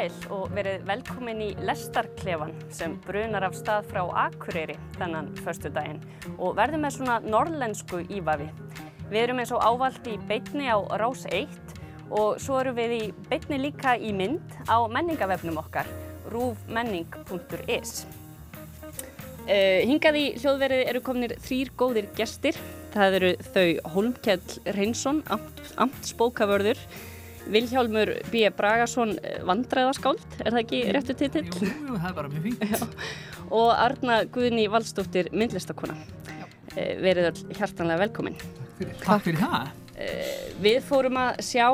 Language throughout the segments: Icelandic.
sæl og verið velkomin í Lestarklefan sem brunar af stað frá Akureyri þennan förstu daginn og verðum með svona norrlensku ívafi. Við erum eins og ávalt í beitni á Rás 1 og svo erum við í beitni líka í mynd á menningavefnum okkar, rúfmenning.is. Uh, hingað í hljóðverið eru kominir þrýr góðir gestir. Það eru þau Holmkjell Reynsson, amtsbókavörður, Viljálmur B. Bragason vandræðaskáld, er það ekki réttu titill? Jú, jú, það er bara mjög fínt. og Arna Guðni Valstóttir, myndlistakona. Uh, verið all hjartanlega velkomin. Takk fyrir það. Uh, við fórum að sjá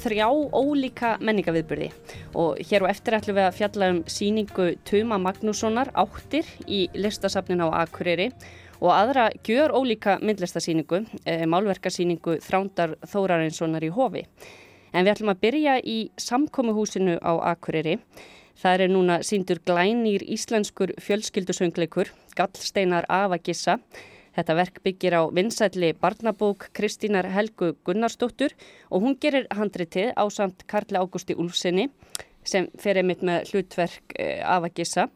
þrjá ólíka menningaviðbyrði og hér á eftir ætlum við að fjalla um síningu Tuma Magnússonar áttir í listasafnin á Akureyri og aðra gjör ólíka myndlistasíningu, málverkarsíningu Þrándar Þórarinssonar í Hofi. En við ætlum að byrja í samkómuhúsinu á Akureyri. Það er núna síndur glænýr íslenskur fjölskyldusöngleikur, Gallsteinar Afagissa. Þetta verk byggir á vinsætli barnabók Kristínar Helgu Gunnarsdóttur og hún gerir handritið á samt Karli Ágústi Úlfsinni sem fer einmitt með hlutverk Afagissa.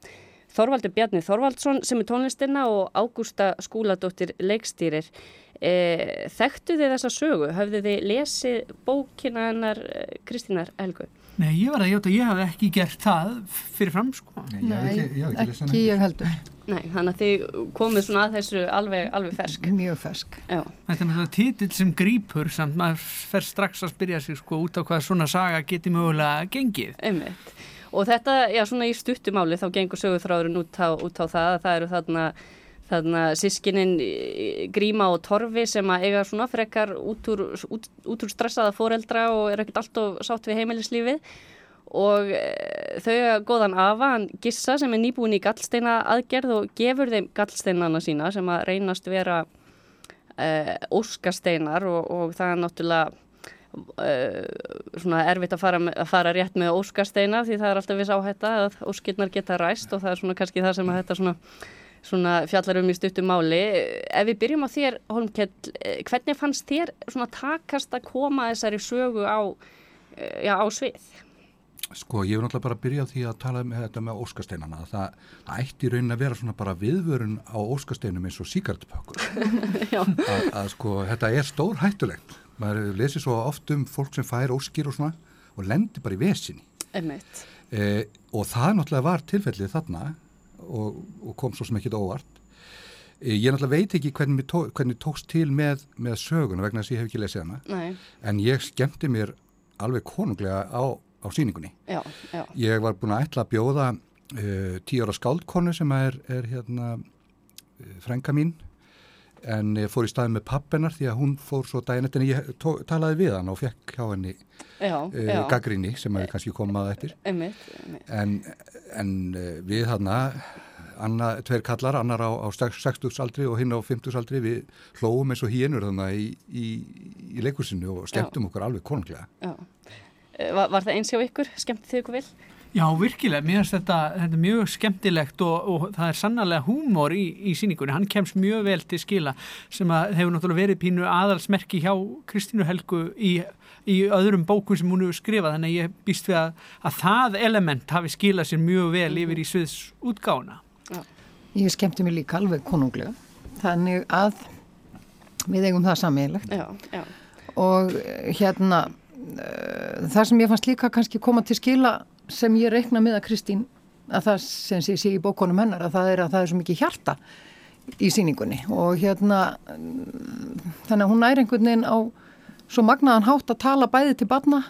Þorvaldur Bjarni Þorvaldsson sem er tónlistina og Ágústa Skúladóttir leikstýrir. E, þekktu þið þessa sögu? Hafðu þið lesið bókina hennar Kristínar Helgu? Nei, ég var að hjáta, ég hafði ekki gert það fyrir fram, sko. Nei, ég hef ekki, ég hef ekki, ekki ég heldur. Nei, þannig að þið komið svona að þessu alveg, alveg fersk. Mjög fersk. Já. Þetta er náttúrulega títill sem grýpur samt maður fer strax að spyrja sig sko út á hvað svona saga geti mögulega gengið. Einmitt. Og þetta, já, svona í stuttumáli þá gengur sögurþráðurinn út út á það að það eru þarna, þarna sískininn Gríma og Torfi sem að eiga svona frekar út úr, út, út úr stressaða foreldra og er ekkert alltaf sátt við heimilislífið. Og e, þau hafa góðan afa, hann Gissa sem er nýbúin í gallsteina aðgerð og gefur þeim gallsteinana sína sem að reynast vera e, óskasteinar og, og það er náttúrulega svona erfitt að fara, að fara rétt með óskasteina því það er alltaf viss áhætta að óskirnar geta ræst og það er svona kannski það sem að þetta svona, svona fjallar um í stuttum máli. Ef við byrjum á þér Holmkell hvernig fannst þér svona takast að koma þessari sögu á já, á svið? Sko ég vil náttúrulega bara byrja því að tala um þetta með óskasteinana það, það ætti raunin að vera svona bara viðvörun á óskasteinum eins og síkartpökkur að, að sko þetta er stór hættulegt maður lesir svo oft um fólk sem fær óskir og svona og lendir bara í vesinni e, og það náttúrulega var tilfellið þarna og, og kom svo sem ekkit óvart. E, ég náttúrulega veit ekki hvernig, tó, hvernig tókst til með, með söguna vegna þess að ég hef ekki lesið hana. Nei. en ég skemmti mér alveg konunglega á, á síningunni já, já. ég var búin að ætla að bjóða uh, tíu ára skáldkonu sem er, er hérna frænka mín en fór í staði með pappennar því að hún fór svo daginn eftir en ég talaði við hann og fekk hjá henni já, uh, gaggrinni sem hefur kannski komað eftir einmitt, einmitt. en, en uh, við hann Anna, tveir kallar, annar á, á 60 aldri og hinn á 50 aldri við hlóum eins og hínur þannig í, í, í leikursinu og skemmtum okkur alveg konunglega var, var það eins hjá ykkur? Skemmti þið ykkur vel? Já, virkilega, mér finnst þetta, þetta mjög skemmtilegt og, og það er sannarlega húmor í, í síningunni, hann kemst mjög vel til skila sem að hefur náttúrulega verið pínu aðalsmerki hjá Kristínu Helgu í, í öðrum bókum sem hún hefur skrifað, þannig að ég býst við að, að það element hafi skilað sér mjög vel yfir í sviðs útgána. Já. Ég skemmti mér líka alveg konunglega, þannig að við eigum það sammeilegt og hérna það sem ég fannst líka kannski koma til skila sem ég reikna með að Kristín að það sem sé, sé í bókonum hennar að það er að það er svo mikið hjarta í síningunni og hérna þannig að hún næri einhvern veginn á svo magnaðan hátt að tala bæði til barna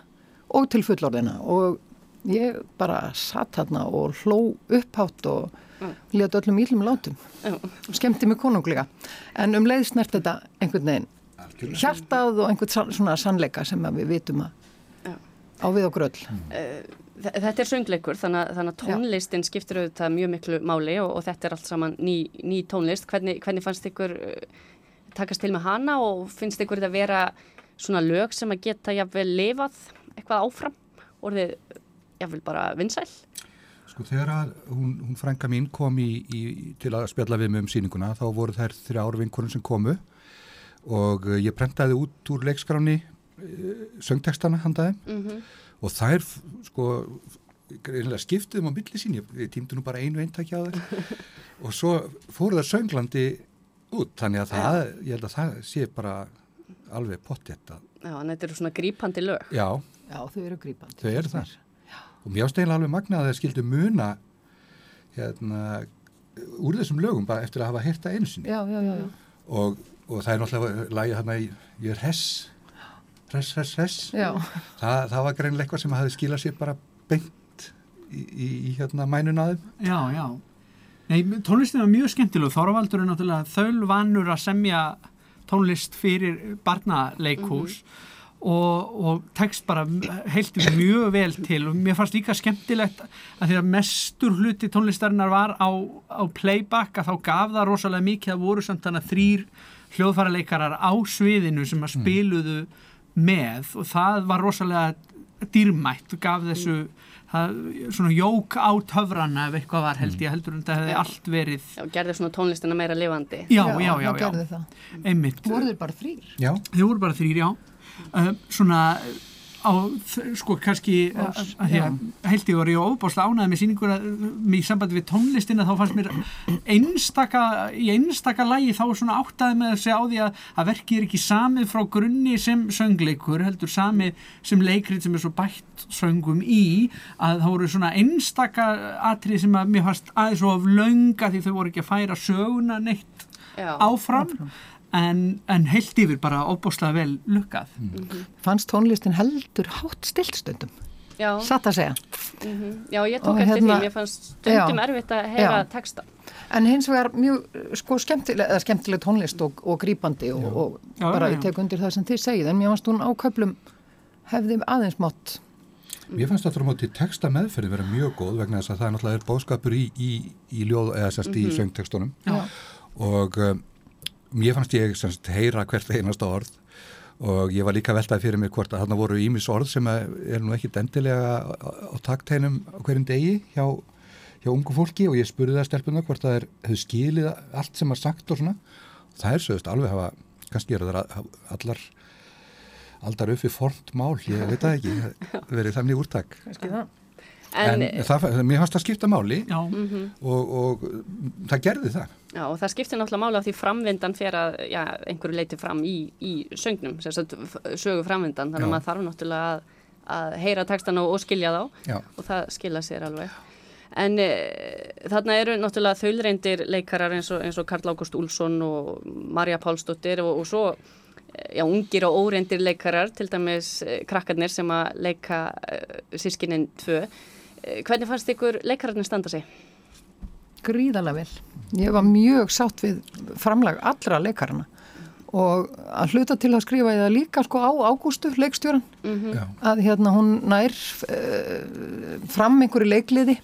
og til fullorðina og ég bara satt hérna og hló upphátt og mm. leta öllum íllum látum mm. og skemmti mig konunglega en um leið snert þetta einhvern veginn hjartað og einhvern svona sannleika sem við vitum að á við okkur öll mm. Þetta er söngleikur þannig að, þannig að tónlistin skiptir auðvitað mjög miklu máli og, og þetta er allt saman ný, ný tónlist. Hvernig, hvernig fannst ykkur uh, takast til með hana og finnst ykkur þetta vera svona lög sem að geta jáfnvel lifað eitthvað áfram og þið jáfnvel bara vinsæl? Sko þegar að hún, hún frænka mín kom í, í, til að spjalla við mig um síninguna þá voru þær þrjár vinkonum sem komu og ég prentaði út úr leikskráni söngtekstana handaði mm -hmm. Og þær sko skiptuðum á milli sín, ég tímdi nú bara einu eintakja á það og svo fóru það sönglandi út, þannig að það, ég held að það sé bara alveg pottjett að Já, en þetta eru svona grípandi lög. Já, Já þau eru grípandi. Þau eru þar. Og mér ástæðilega alveg magnað að þeir skildu muna hérna, úr þessum lögum bara eftir að hafa hérta einu sinni. Já, já, já. já. Og, og það er náttúrulega lagið hann að ég er hess, hess, hess, hess. Já. Það, það var greinlega eitthvað sem hafi skilað sér bara beint í, í, í hérna mænun aðeim. Já, já. Nei, tónlistin var mjög skemmtileg. Þorvaldur er náttúrulega þöl vanur að semja tónlist fyrir barnaleikhús mm -hmm. og, og tekst bara heilt mjög vel til og mér fannst líka skemmtilegt að því að mestur hluti tónlistarinnar var á, á playback að þá gaf það rosalega mikið að voru samt þannig að þrýr hljóðfæraleikarar á sviðinu sem að spiluðu með og það var rosalega dýrmætt og gaf þessu það, svona jók á töfrana ef eitthvað var held ég heldur en það hefði allt verið Já, gerði svona tónlistina meira lifandi. Já, já, já, já, já. einmitt. Voruður bara þrýr? Já. Þau voru bara þrýr, já. Uh, Svona á, sko kannski held ég voru ég ofbásla ánaði með síningur að í sambandi við tónlistina þá fannst mér einstaka, í einstaka lægi þá svona áttaði með að segja á því að, að verkið er ekki samið frá grunni sem söngleikur, heldur samið sem leikrið sem er svo bætt söngum í að þá voru svona einstaka atrið sem að mér fannst aðeins og af launga því þau voru ekki að færa söguna neitt Já, áfram, áfram en, en heilt yfir bara óbúslega vel lukkað. Mm -hmm. Fannst tónlistin heldur hátt stillstundum? Já. Satt að segja. Mm -hmm. Já, ég tók og eftir hérna, því, mér fannst stundum já, erfitt að heyra já. texta. En hins vegar mjög sko skemmtileg, skemmtileg tónlist og, og grípandi og, og bara ég tek undir það sem þið segið, en mér fannst hún áköplum hefði aðeins mótt. Mér fannst þetta á móti texta meðferði vera mjög góð vegna þess að það er náttúrulega bóðskapur í, í, í ljóð eða sérst mm -hmm. í mhm. söngtekstunum og um, mér fannst ég semst heyra hvert einasta orð og ég var líka veltað fyrir mér hvort að þarna voru ímis orð sem er nú ekki dendilega á takteinum á hverjum degi hjá, hjá ungu fólki og ég spurði það stelpuna hvort það er, hefur skilið allt sem er sagt og svona það er sögust alveg hafa, kannski er það allar aldar uppi formt mál, ég veit það ekki verið þannig úrtak kannski það En, en það, mér fannst það skipta máli mm -hmm. og, og það gerði það. Já og það skipti náttúrulega máli á því framvindan fyrir að já, einhverju leiti fram í, í sögnum, sögu framvindan, þannig að maður þarf náttúrulega að, að heyra textan og, og skilja þá já. og það skilja sér alveg. En e, þarna eru náttúrulega þaulreindir leikarar eins og, eins og Karl Ágúst Úlsson og Marja Pálsdóttir og, og svo já, ungir og óreindir leikarar, til dæmis e, krakkarnir sem að leika e, sískininn tvö Eh, hvernig fannst ykkur leikararnir standa sig? Gríðalega vel. Ég var mjög sátt við framlag allra leikarana og að hluta til að skrifa ég það líka sko á ágústu leikstjóran mm -hmm. að hérna hún nær uh, fram einhverju leikliði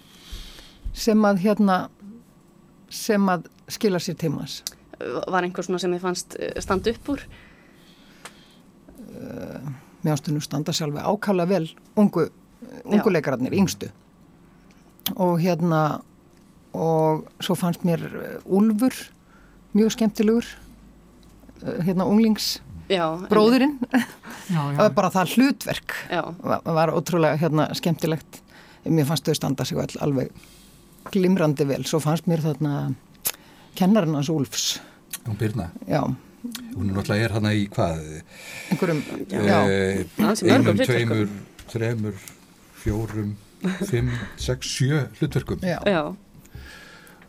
sem að hérna sem að skila sér tímas. Var einhver svona sem þið fannst eh, standa upp úr? Uh, mér ástunum standa sjálfi ákala vel ungu, ungu leikararnir, yngstu og hérna og svo fannst mér Ulfur uh, mjög skemmtilegur uh, hérna unglings. Já, bróðurinn bara það hlutverk var, var ótrúlega hérna skemmtilegt. Mér fannst þau standa sig all, alveg glimrandi vel, svo fannst mér þarna kennarinn hans Ulfs Hún Byrna? Já. Hún er náttúrulega er hana í hvað? Einhverjum, já. Eh, Einum, tveimur, þremur, fjórum 5, 6, 7 hlutverkum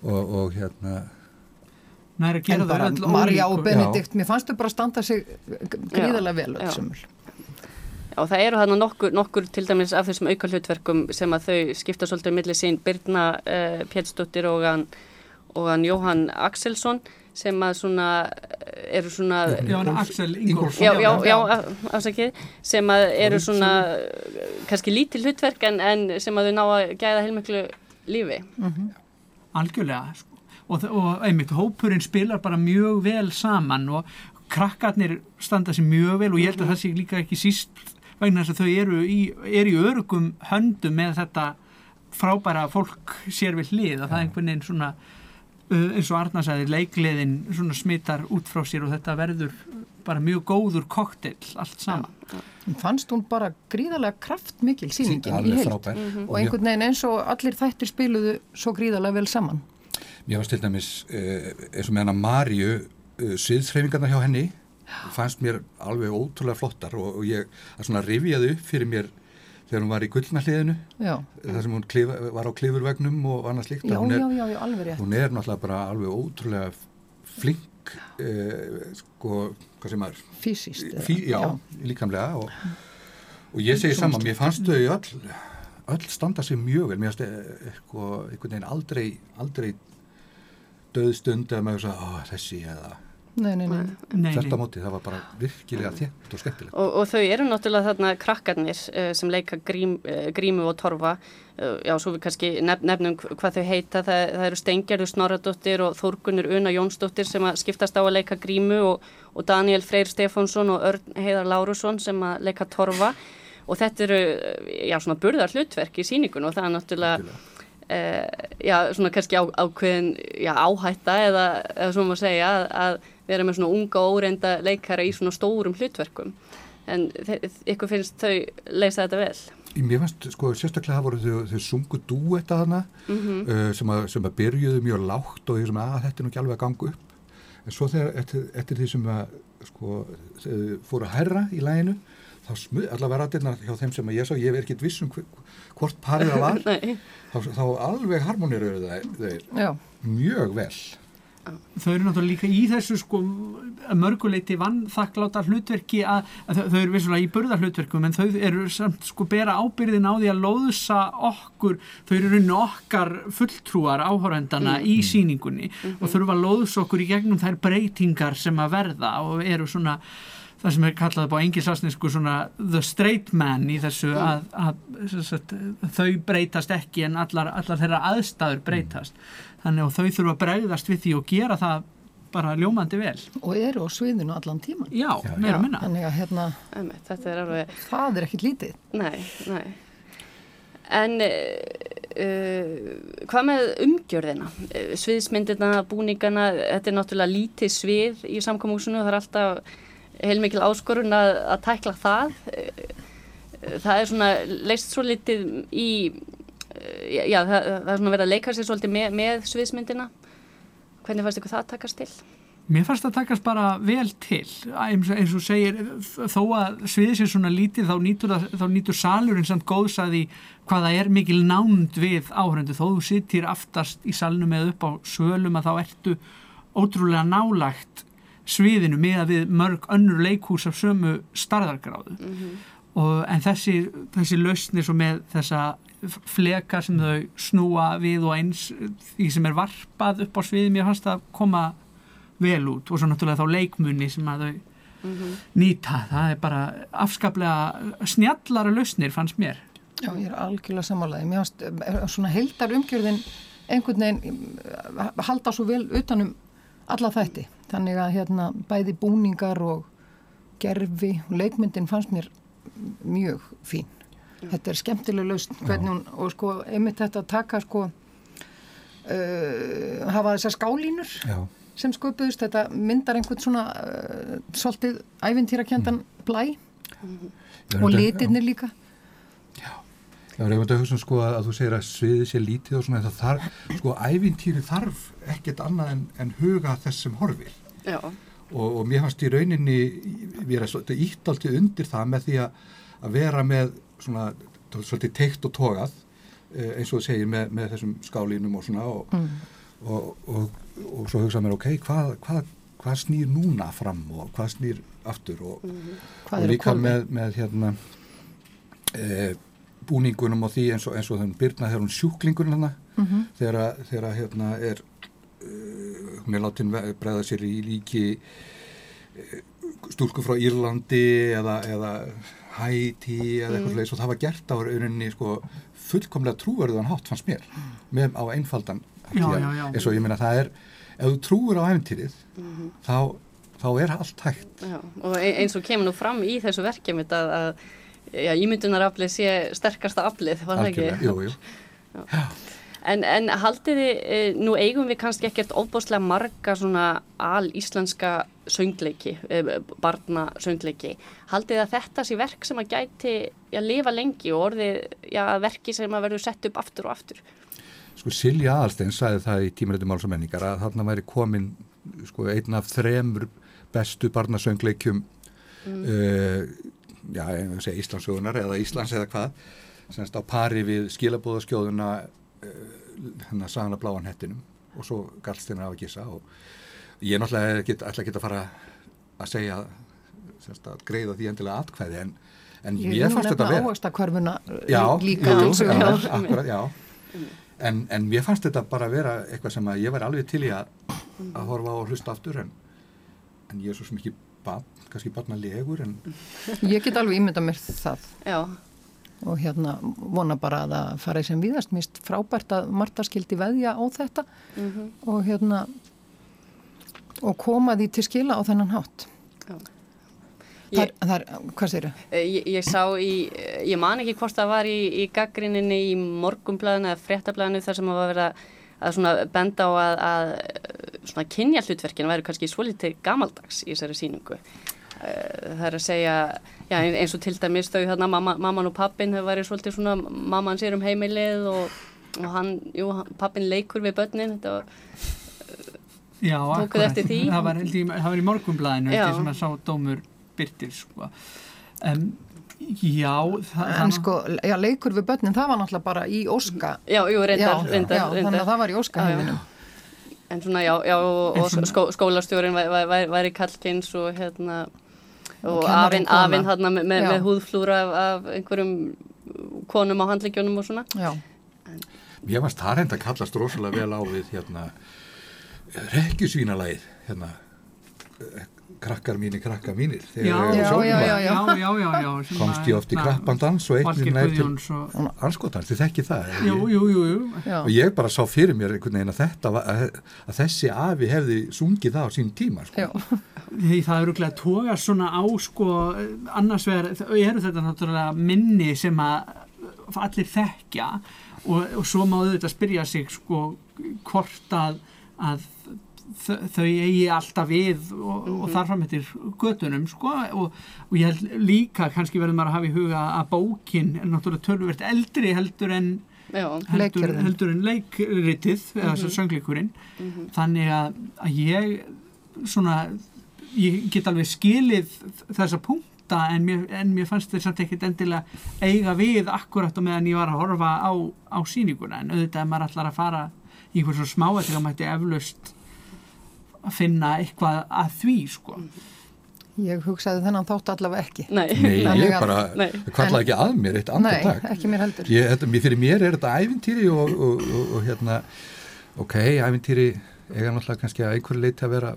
og, og hérna en bara Marja og Benedikt mér fannst þau bara standa sig gríðarlega vel öll sömul Já, það eru hérna nokkur, nokkur til dæmis af þessum auka hlutverkum sem að þau skipta svolítið millir sín. Birna uh, Pjellsdóttir og hann, og hann Jóhann Axelsson sem að svona eru svona já, Axel Ingolfsson já, já, já, afsakið. Sem að eru svona kannski lítil hlutverk en, en sem að þau ná að gæða heilmiklu lífi. Mm -hmm. Algjörlega sko. og, og einmitt hópurinn spilar bara mjög vel saman og krakkarnir standa sér mjög vel og ég held að það sé líka ekki síst vegna þess að þau eru í, er í örugum höndum með þetta frábæra fólk sér við hlið að það er einhvern veginn svona eins og Arnarsæði leikliðin svona smittar út frá sér og þetta verður bara mjög góður koktel allt saman. Ja, ja. Fannst hún bara gríðarlega kraftmikil síningin í heilt mm -hmm. og einhvern veginn eins og allir þættir spiluðu svo gríðarlega vel saman. Mér var til dæmis eh, eins og með hana Marju eh, sviðsreifingarna hjá henni fannst mér alveg ótrúlega flottar og, og ég svona rifjaði upp fyrir mér þegar hún var í gullnalliðinu þar sem hún klifa, var á klifurvegnum og annað slikt já, hún, er, já, já, hún er náttúrulega bara alveg ótrúlega flink eh, sko, hvað sem er fysiskt fí, já, líkamlega og, og ég segi saman, mér fannst þau öll, öll standa sér mjög vel. Mér fannst eh, sko, einhvern veginn aldrei aldrei döðstund eða með þess að þessi eða Nei, nei, nei. Þetta móti, það var bara virkilega þétt og skemmtilegt. Og, og þau eru náttúrulega þarna krakkarnir uh, sem leika grím, uh, grímu og torfa. Uh, já, svo við kannski nef, nefnum hvað þau heita. Það, það eru Stengjarður Snorradóttir og Þórgunur Una Jónsdóttir sem að skiptast á að leika grímu og, og Daniel Freyr Stefánsson og Örn Heiðar Lárusson sem að leika torfa. Og þetta eru, já, svona burðar hlutverk í síningun og það er náttúrulega... Já, svona kannski á, ákveðin já, áhætta eða, eða svona maður segja að vera með svona unga og óreinda leikara í svona stórum hlutverkum. En ykkur finnst þau leysa þetta vel? Mér fannst, sko, sérstaklega voru þau, þau sungu dúetta hana mm -hmm. uh, sem, að, sem að byrjuðu mjög lágt og því sem að þetta er nú ekki alveg að ganga upp. En svo þegar, eftir, því sem að sko, fóru að herra í læginu þá smuð, allavega rættirna hjá þeim sem að ég sá, ég er ekkit vissum hvort parið það var þá, þá alveg harmonir þau mjög vel þau eru náttúrulega líka í þessu sko mörguleiti vannþakkláta hlutverki að, að þau eru vissulega í burðarhlutverkum en þau eru samt sko bera ábyrðin á því að lóðsa okkur þau eru rauninu okkar fulltrúar áhórendana mm. í síningunni mm -hmm. og þurfa að lóðsa okkur í gegnum þær breytingar sem að verða og eru svona það sem er kallað á engilsasnesku svona the straight man í þessu mm. að, að, að þau breytast ekki en allar, allar þeirra aðstæður breytast þannig að þau þurfa að bregðast við því og gera það bara ljómandi vel. Og eru á sviðinu allan tíman já, meira minna. Þannig að hérna Æmi, er alveg... það er ekkit lítið. Nei, nei. En uh, hvað með umgjörðina? Sviðsmyndirna, búningana þetta er náttúrulega lítið svið í samkomúsinu, það er alltaf heilmikil áskorun að, að tækla það. Það er svona leist svo litið í Eh, já, það, það er svona verið að leika sér svolítið með, með sviðsmyndina hvernig fannst ykkur það að takast til? Mér fannst það að takast bara vel til eins, eins og segir þó að sviðið sér svona lítið þá nýtur, þá nýtur salurinn samt góðsaði hvaða er mikil nánd við áhrendu þó þú sittir aftast í salnum eða upp á svölum að þá ertu ótrúlega nálagt sviðinu með að við mörg önnur leikús af sömu starðargráðu mm -hmm. og, en þessi, þessi lausni svo með þessa fleka sem þau snúa við og eins því sem er varpað upp á sviði mér fannst að koma vel út og svo náttúrulega þá leikmunni sem að þau mm -hmm. nýta. Það er bara afskaplega snjallara lausnir fannst mér. Já, ég er algjörlega samanlega mér fannst eh, svona heldar umgjörðin einhvern veginn eh, halda svo vel utanum alla þætti. Þannig að hérna bæði búningar og gerfi og leikmyndin fannst mér mjög fín þetta er skemmtileg laust hvernig hún, og sko, einmitt þetta að taka sko uh, hafa þessar skálínur Já. sem sköpuðust, þetta myndar einhvern svona uh, svolítið ævintýrakjöndan mm. blæ mm. og litirnir líka. Já, það er einhvern veginn sko að þú segir að sviðið sé lítið og svona það þarf, sko ævintýri þarf ekkert annað en, en huga þessum horfið og, og mér fannst í rauninni vera svolítið ítt alltaf undir það með því að að vera með svona svolítið teikt og tógað eh, eins og þú segir með, með þessum skálínum og svona og, mm. og, og, og svo hugsa mér ok, hvað, hvað, hvað snýr núna fram og hvað snýr aftur og mm. líka með, með hérna e, búningunum og því eins og eins og þannig byrna þegar hún sjúklingur hana mm -hmm. þegar, þegar hérna er uh, hún er látin bregða sér í líki stúlku frá Írlandi eða, eða Haiti eða eitthvað mm. og það var gert á rauninni sko, fullkomlega trúverðan hátt fannst mér með á einfaldan já, já, já. eins og ég minna það er ef þú trúur á æfintýrið mm -hmm. þá, þá er allt hægt og e- eins og kemur nú fram í þessu verkefni að, að ímyndunaraflið sé sterkasta aflið, var það ekki? Jú, jú En, en haldið þið, eh, nú eigum við kannski ekkert óbúslega marga svona al-íslenska söngleiki, eh, barna söngleiki. Haldið að þetta sé verk sem að gæti að lifa lengi og orðið já, verki sem að verður sett upp aftur og aftur? Sko Silja Aðalstein sagði það í tímarættum máls og menningar að þarna væri komin sko einn af þremur bestu barnasöngleikjum mm. uh, já, ég segja Íslandsögunar eða Íslands eða hvað semst á pari við skilabóðaskjóðuna hérna sagana bláan hettinum og svo gallstinn af að gissa og ég náttúrulega get, ætla ekki að fara að segja semst, að greiða því endilega atkvæði en, en ég fannst þetta vera Ég er nú nefna hverfuna já, líka jú, jú, já, akkurat, já. En, en mér fannst þetta bara að vera eitthvað sem að ég væri alveg til í að, að horfa á og hlusta aftur en, en ég er svo sem ekki barn, kannski barna legur en Ég get alveg ímynda mér það. Já. Og hérna vona bara að það fara í sem viðast mist frábært að Marta skildi veðja á þetta. Mm -hmm. og hérna og koma því til skila á þennan hátt. Er, það er, hvað séru? Eh, ég, ég sá í, ég man ekki hvort það var í, í gaggrinninni í morgumblæðinu eða fréttablæðinu þar sem það var verið að svona benda á að, að svona kynja hlutverkinu væri kannski svolítið gamaldags í þessari síningu Eh, það er að segja já, eins og til dæmis þau þarna mamma, mamman og pappin þau væri svolítið svona mamman sér um heimilið og, og hann, jú, pappin leikur við börnin. Þetta var Já, akkurat, það var, í, það var í morgumblæðinu sem að sá dómur byrtir sko. um, Já, það, en sko, já, leikur við börnin, það var náttúrulega bara í Óska. Já, jú, reyndar, já, reyndar, já, reyndar Þannig að það var í Óska En svona, já, já og skó, skólastjórin væri kallkins og hérna og afinn hérna með, með, með húðflúra af, af einhverjum konum á handleikjónum og svona. Já. En, Ég varst það reynda að kallast rosalega vel á við hérna rekkjusvínalæð hérna krakkar mínir, krakkar mínir já, já, já, já komst ég oft í krappandans og einnig nær til anskotans, þið þekki það? Jú, jú, jú, og ég bara sá fyrir mér einhvern veginn að þetta að, að þessi afi hefði sungið það á sín tíma sko. það eru glæðið að toga svona á sko, annars vegar eru þetta náttúrulega minni sem að allir þekkja og, og svo má auðvitað spyrja sig sko hvort að, að þau eigi alltaf við og, mm -hmm. og þarfram eftir götunum sko og, og ég held líka kannski verður maður að hafa í huga að bókin er náttúrulega tölvert eldri heldur en Já, heldur, heldur en leikritið mm -hmm. eða mhm. söngleikurinn mm -hmm. þannig að, að ég svona ég get alveg skilið þessa punkta en mér, en mér fannst þetta samt ekkert endilega eiga við akkurat og meðan ég var að horfa á, á síninguna en auðvitað er maður allar að fara í einhvern svona smá eftir að mætti eflaust að finna eitthvað að því sko. Ég hugsaði þennan þátt allavega ekki. Nei, Nei ég bara kvarlaði ekki að mér eitt andur takk Nei, ekki mér heldur. Ég, þetta, Fyrir mér er þetta ævintýri og, og, og, og hérna ok, ævintýri eiga náttúrulega kannski að einhverju leiti að vera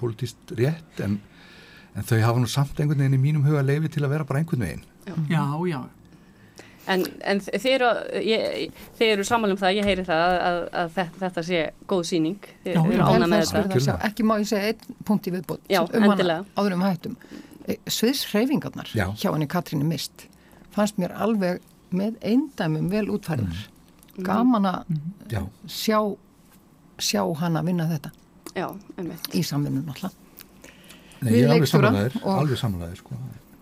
politíst rétt en, en þau hafa nú samt einhvern veginn í mínum huga leifi til að vera bara einhvern veginn. Já, já En, en þið eru, eru samanlum það, ég heyri það að, að, að þetta, sé góð síning, þið eru ána með þetta. Ekki má ég segja einn punkt í viðbót Já, um hana áður um hættum. E, Sviðshreyfingarnar hjá henni Katrínu Mist fannst mér alveg með eindæmum vel útfærðar. Mm. Gaman að mm. sjá, sjá hana vinna þetta Já, í samvinnum alltaf. Nei, ég er alveg samanlæðir, alveg samanlæðir sko.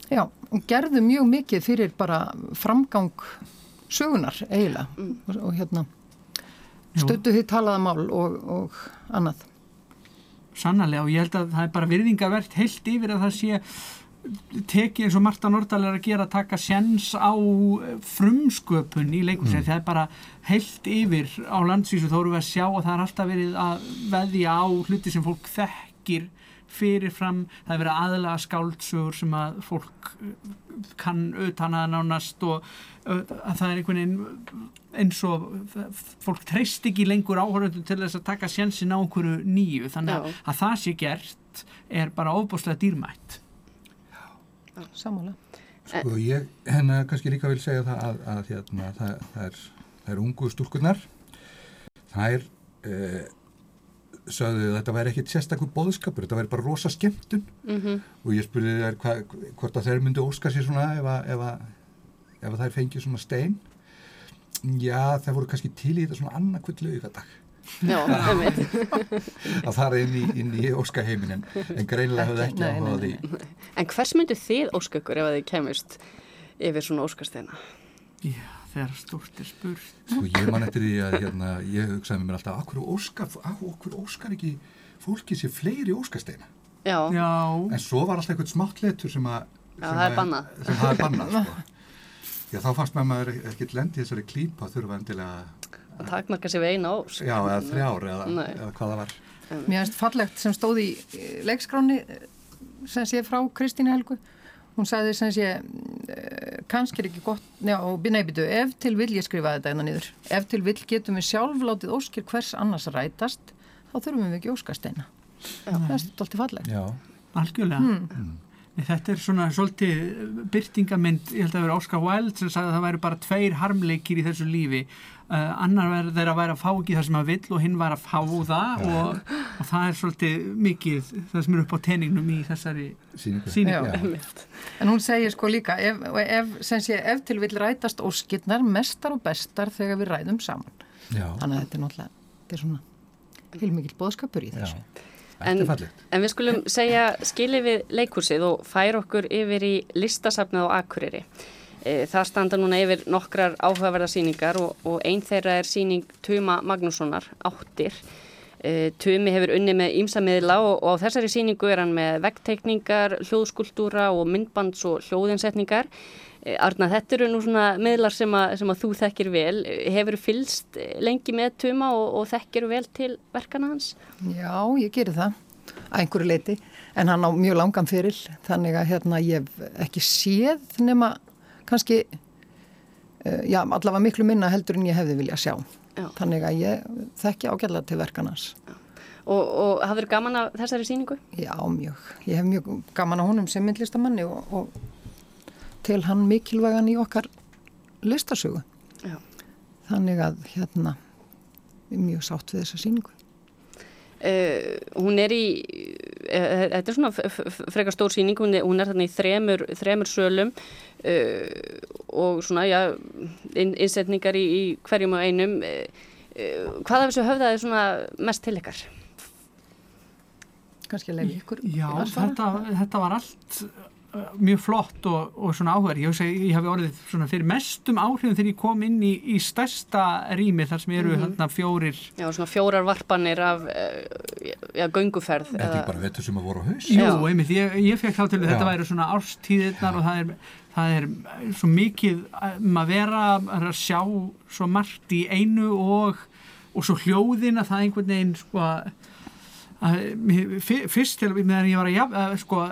Já, og gerðu mjög mikið fyrir bara framgang sögunar eiginlega mm. og, og hérna stöttu því talaða mál og, og annað. Sannarlega og ég held að það er bara virðingavert heilt yfir að það sé tekið eins og Marta Nordal er að gera að taka sjens á frumsköpun í leikursið, mm. það er bara heilt yfir á landsvísu þó eru við að sjá að það er alltaf verið að veðja á hluti sem fólk þekkir fyrirfram, það er verið aðlaga skáldsögur sem að fólk uh, kann auðvitað nánast og uh, að það er einhvern veginn eins og fólk treyst ekki lengur áhörðum til þess að taka sjansin á einhverju nýju. Þannig að, að það sé gert er bara óbúslega dýrmætt. Já, samála Sko ég hennar kannski líka vil segja það að, að hérna, það, það, er, það er ungu stúrkurnar það er eh, sögðu þetta væri ekkit sérstaklega bóðskapur, þetta væri bara rosa skemmtun mm -hmm. og ég spurði þær hva, hvort að þeir myndi óska sér svona ef að, ef að, ef að þær fengi svona stein Já, það voru kannski til í þetta svona annarkvöld laugadag. Já, einmitt. að fara inn í, inn í óskaheimin en, en greinilega hefði ekki áhugað því. En hvers myndu þið óskakur ef þið kemist yfir svona óskasteina? Já, þegar stort er spurt. Sko ég man eftir því að hérna, ég hugsaði mér alltaf, okkur óskar, okkur óskar ekki fólki sér fleiri óskasteina? Já. Já. En svo var alltaf eitthvað smátt letur sem að... Já, það er bannað. Sem það er bannað, sko. Já, þá fannst maður ekkert lendi þessari klípa þurfa endilega að takmarka sér við eina ós Já, eða þrjár eða, eða hvað það var Mér finnst fallegt sem stóð í leikskráni sem sé frá Kristínu Helgu hún sagði sem sé eh, kannski er ekki gott, já, neybitu ef til vil ég skrifa þetta einna nýður ef til vil getum við sjálf látið óskir hvers annars rætast, þá þurfum við ekki óskasteina það er stolti fallegt. Já, algjörlega. Hmm. Þetta er svona svolítið byrtingamind, ég held að það vera Oscar Wilde sem sagði að það væri bara tveir harmleikir í þessu lífi Uh, annar verður að væri að fá ekki það sem að vill og hinn var að fá það og, og það er svolítið mikið það sem er upp á teningnum í þessari síningu. En hún segir sko líka ef, ef, sé, ef til vil rætast óskilnar mestar og bestar þegar við ræðum saman. Já. Þannig að þetta er náttúrulega þetta er svona heilmikið bóðskapur í þessu. En, en við skulum segja skilið við leikursið og fær okkur yfir í listasafnið á Akureyri. E, það standa núna yfir nokkrar áhugaverðarsýningar og, og einn þeirra er síning Tuma Magnússonar, áttir. E, Tumi hefur unni með ímsamiðla og, og á þessari síningu er hann með veggteikningar, hljóðskultúra og myndbands og hljóðinsetningar. E, Arna, þetta eru nú svona miðlar sem að, sem að þú þekkir vel. Hefur fylst lengi með Tuma og, og þekkir vel til verkana hans? Já, ég gerir það að einhverju leiti en hann á mjög langan fyrir þannig að hérna ég hef ekki séð nema kannski uh, já, allavega miklu minna heldur en ég hefði vilja sjá já. þannig að ég þekki ágæðlega til verkanars Og, og hafður gaman af þessari síningu? Já, mjög. Ég hef mjög gaman af honum sem myndlistamanni og, og til hann mikilvægan í okkar listasögu. Já. þannig að hérna mjög sátt við þessa síningu Uh, hún er í uh, þetta er svona frekar stór síning hún er, hún er þarna í þremur, þremur sölum uh, og svona já, inn, innsetningar í, í hverjum og einum. Hvað af þessu höfðaði svona mest til ykkar? Kanski að leiði ykkur Já, þetta, þetta var allt mjög flott og, og svona áhverð ég, ég hef orðið svona fyrir mestum áhrifum þegar ég kom inn í, í stærsta rými þar sem eru mm -hmm. fjórir Já, svona fjórar varpanir af ja, gönguferð Þetta er bara vettur sem að voru á haus. Jú, einmitt, ég, ég fekk þá til að þetta væri svona árstíðirnar Já. og það er, það er svo mikið um að vera að sjá svo margt í einu og, og svo hljóðin að það einhvern veginn sko að fyrst til meðan ég var að sko,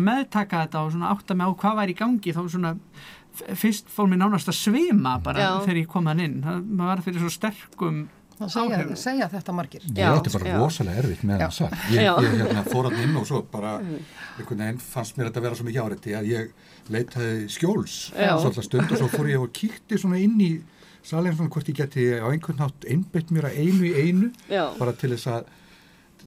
meðtaka þetta og átta mig á hvað væri í gangi þá svona fyrst fór mér nánast að svima bara já. þegar ég kom hann inn. Það var fyrir svo sterkum það segja, segja þetta margir. Já, þetta er bara já. rosalega erfitt með það sagt ég, ég hérna, fór hann inn og svo bara einhvern veginn fannst mér þetta að vera svo mikið áriði að ég leitaði skjóls svolítið stund og svo fór ég og kíkti svona inn í salin svona hvort ég geti á einhvern nátt einbeitt mér að einu í einu bara til þess að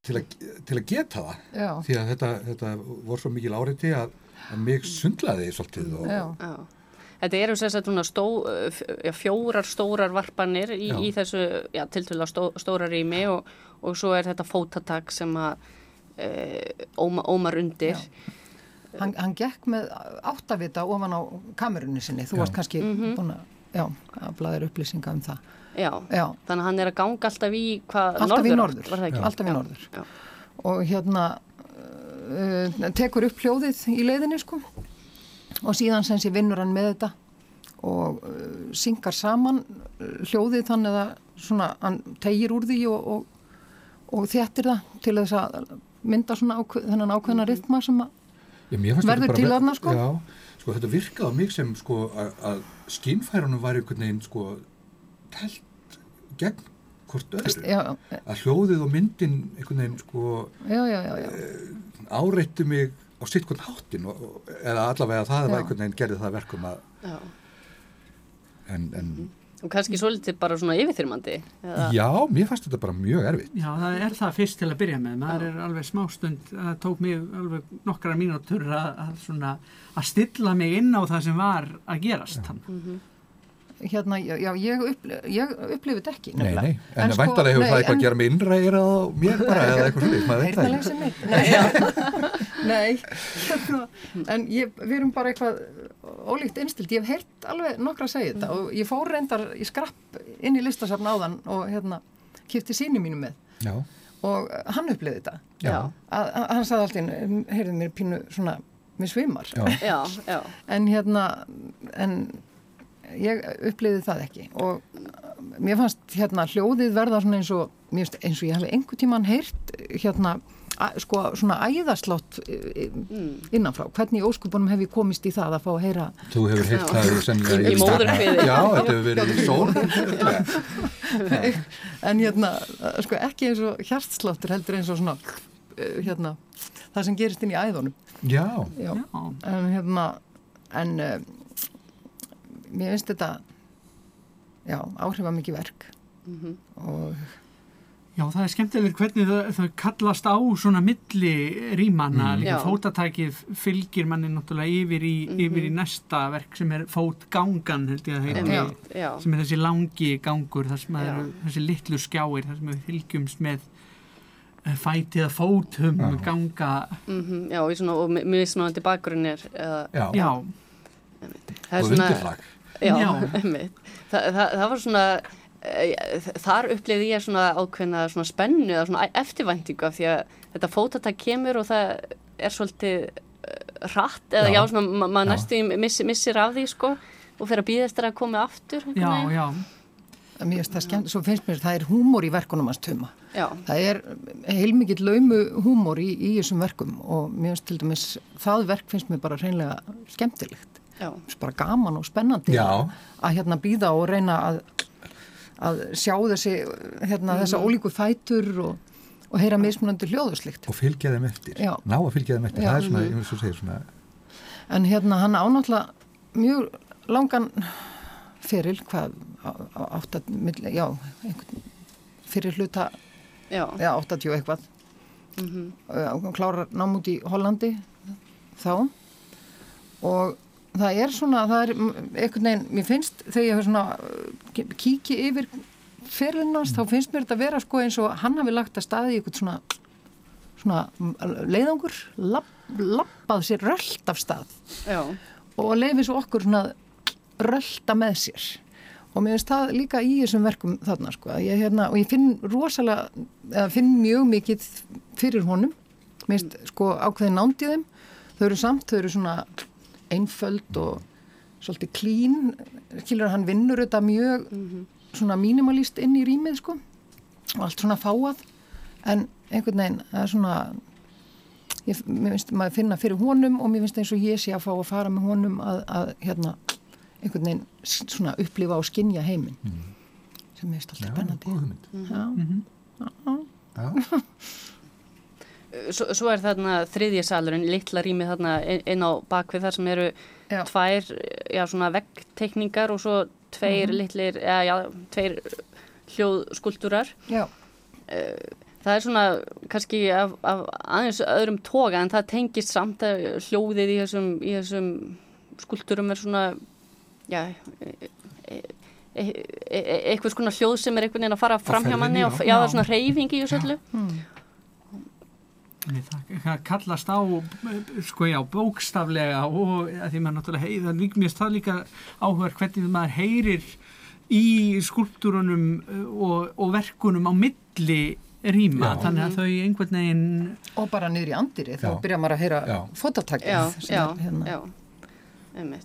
til að, til að geta það. Já. því að þetta, þetta voru svo mikil áriði að, að mig sundlaði svolítið og, Já. Þetta eru sérstaklega stó, fjórar stórar varpanir í, í þessu tiltvöla stó, stóra rými og, og svo er þetta fótatak sem að e, óma, ómar undir. Hann, hann gekk með áttavita ofan á kamerunni sinni, þú varst kannski mm -hmm. búin að, að blæðir upplýsinga um það Já, Já, þannig að hann er að ganga alltaf í hvað, alltaf norður, í norður, alltaf í norður. Já. og hérna uh, tekur upp hljóðið í leiðinni sko og síðan sem sé vinnur hann með þetta og uh, syngar saman hljóðið þannig að svona hann tegir úr því og, og, og þjættir það til þess að mynda svona ákveð, þennan ákveðna mhm. rytma sem verður til aðna sko. Já, sko þetta virkaði á mig sem sko að skinnfærunum var einhvern veginn sko telt gegn hvort öðru. Já, að hljóðið og myndin einhvern veginn sko e, áreittu mig á sitt hvern háttin og, eða allavega það var einhvern veginn gerði það verkum að en, en og kannski svolítið bara svona yfirþyrmandi eða? Já, mér fannst þetta bara mjög erfitt. Já, það er það fyrst til að byrja með. Maður er alveg smástund, það tók mér alveg nokkara mínútur að, að, að stilla mig inn á það sem var að gerast. Mm -hmm. Hérna, já, ég, upplif, ég upplifið ekki Nei, nei, en, en sko, væntalega hefur nei, það eitthvað en, að gera með innræðir á mér bara eða eitthvað svolítið, maður veit það ekki. Nei, nei. Hérna, en ég, við erum bara eitthvað ólíkt innstilt, ég hef heyrt alveg nokkra að segja þetta og ég fór reyndar í skrapp inn í listasafn áðan og hérna kipti síni mínu með. Já. og hann upplifið þetta. Að, að, hann sagði alltaf, heyrðið mér pínu svona með svimar. En hérna en ég uppliði það ekki. Og mér fannst hérna hljóðið verða svona eins og eins og ég hef einhver tíman heyrt hérna að, sko svona æðaslátt mm. innanfrá, hvernig óskupunum hef ég komist í það að fá að heyra Þú hefur heyrt það sennilega í, í móðurfiði Já, þetta hefur verið í sól. En hérna sko ekki eins og hjartsláttur heldur eins og svona hérna það sem gerist inn í æðunum. Já, Já. En hérna en mér finnst þetta já, áhrifa mikið verk mm -hmm. og Já, það er skemmtileg hvernig það, það kallast á svona milli rýmanna, mm. líka já. fótatækið fylgir manni náttúrulega yfir í, mm -hmm. yfir í næsta verk sem er fótgangan, held ég að heiti, sem er þessi langi gangur, sem er þessi litlu skjáir, þar sem við fylgjumst með eh, fætið að fótum, já. ganga. Mm -hmm. Já, svona, og mjög smáðandi bakgrunnir. Já. já. Og undirflag. Já, Þa, það, það var svona e, þar upplifði ég svona ákveðna svona spennu eða svona eftirvæntingu af því að þetta fótatak kemur og það er svolítið rætt e, eða já, já svona maður ma næstu miss, missir af því sko og fyrir að býða eftir að koma aftur Já, já. Mér finnst það skemmt, svo finnst mér það er húmor í verkunum hans tuma. Já. það er heilmikið laumu húmor í, í þessum verkum og mér finnst til dæmis það verk finnst mér bara reynlega skemmtilegt bara gaman og spennandi Já. að hérna býða og reyna að, að sjá þessi hérna, mm. þessa ólíku fætur og, og heyra mismunandi hljóðuslikt og fylgja þeim eftir, Já. ná að fylgja þeim eftir Já. það er svona, ég veist að segja svona en hérna hann ánáttúrulega mjög langan feril hvað átt að já, fyrir hluta já, 80 eitthvað mm -hmm. klárar námút í Hollandi þá og það er svona, það er einhvern veginn, mér finnst þegar ég svona uh, kíki yfir fyrirlinnast, þá finnst mér þetta að vera sko eins og hann hafi lagt að staði í eitthvað svona, svona leiðangur, lapp, lappað sér röld af stað. Já. og leiði svo okkur svona rölda með sér. Og mér finnst það líka í þessum verkum þarna sko, ég, hérna, og ég finn rosalega, eða finn mjög mikið fyrir honum, mér finnst sko ákveðin nándið þeim, þau eru samt, þau eru svona einföld og svolítið klín skilur hann vinnur þetta mjög mm -hmm. svona mínimalist inn í rýmið sko og allt svona fáað en einhvern veginn það er svona ég, mér finnst maður að finna fyrir honum og mér finnst eins og ég sé að fá að fara með honum að, að hérna einhvern veginn svona upplifa og skinja heiminn mm -hmm. sem er alltaf spennandi Já, Já, mm -hmm. Já. Svo, svo er þarna þriðja salurinn, litla rými þarna inn á bakvið þar sem eru já. tvær, já svona veggtekningar og svo tveir mm -hmm. litlir, já, já, tveir hljóðskuldurar. Já. Eh, það er svona kannski af, af aðeins öðrum toga en það tengist samt að hljóðið í þessum, í þessum skuldurum er svona, já, e, e, e, eitthvað svona hljóð sem er einhvern veginn að fara fram hjá manni og já, það er svona reyfing í þessu öllu. Mm. Það kallast á sko já, bókstaflega og því maður náttúrulega líka mjög stað líka áhuga hvernig maður heyrir í skulptúrunum uh, og, og verkunum á milli rýma, já. þannig að þau einhvern veginn og bara niður í andiri, þá byrja maður að heyra fototakið hérna.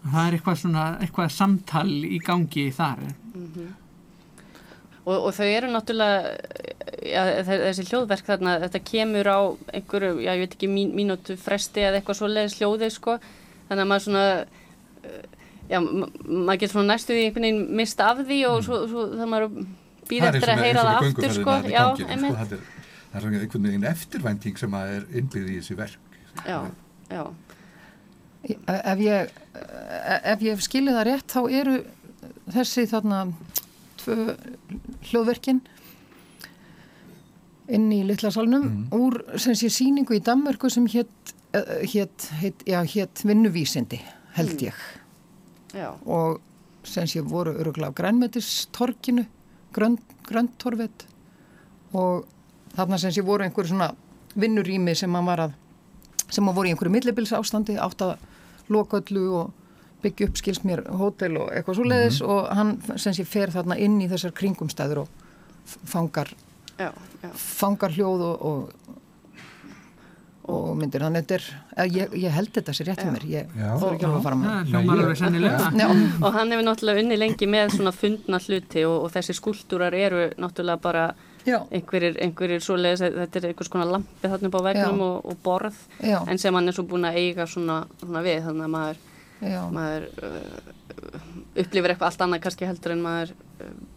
það er eitthvað svona eitthvað samtal í gangi þar mm -hmm. og, og þau eru náttúrulega ja, þessi hljóðverk þarna, þetta kemur á einhverju, já ég veit ekki, mín, mínútu fresti eða eitthvað svo leiðis hljóði sko, þannig að maður svona, uh, já, maður getur svona næstuði einhvern veginn mista af því og mm. svo, svo það maður býð eftir að heyra það aftur sko, já, einmitt. Sko, það er svona einhvern veginn eftirvænting sem að er innbyggð í þessi verk. Já, já. Ef ég, ef ég skilja það rétt, þá eru þessi þarna tvö hljóðverkinn inn í Littlasalunum mm. úr sem sé síningu í Danmörku sem hétt uh, hét, hét, já, hét vinnuvísindi held mm. ég mm. og sem sé voru öruglega á grænmetistorkinu gröntorvet og þarna sem sé voru einhverju svona vinnurými sem hann var að sem hann voru í einhverju millibils ástandi átt að loka öllu og byggja upp skils mér hótel og eitthvað svo leiðis mm -hmm. og hann sem sé fer þarna inn í þessar kringumstæður og fangar já, já. fangar hljóð og, og og myndir, þetta er ég, ég held þetta sér rétt fyrir mér. Ég þarf ekki alveg að fara með og hann hefur náttúrulega unni lengi með svona fundna hluti og, og þessi skúltúrar eru náttúrulega bara einhverjir, einhverjir svoleiðis, þetta er einhvers konar lampi þarna upp á vegnum og, og borð Já. en sem hann er svo búin að eiga svona, svona við, þannig að maður maður uh, upplifir eitthvað allt annað kannski heldur en maður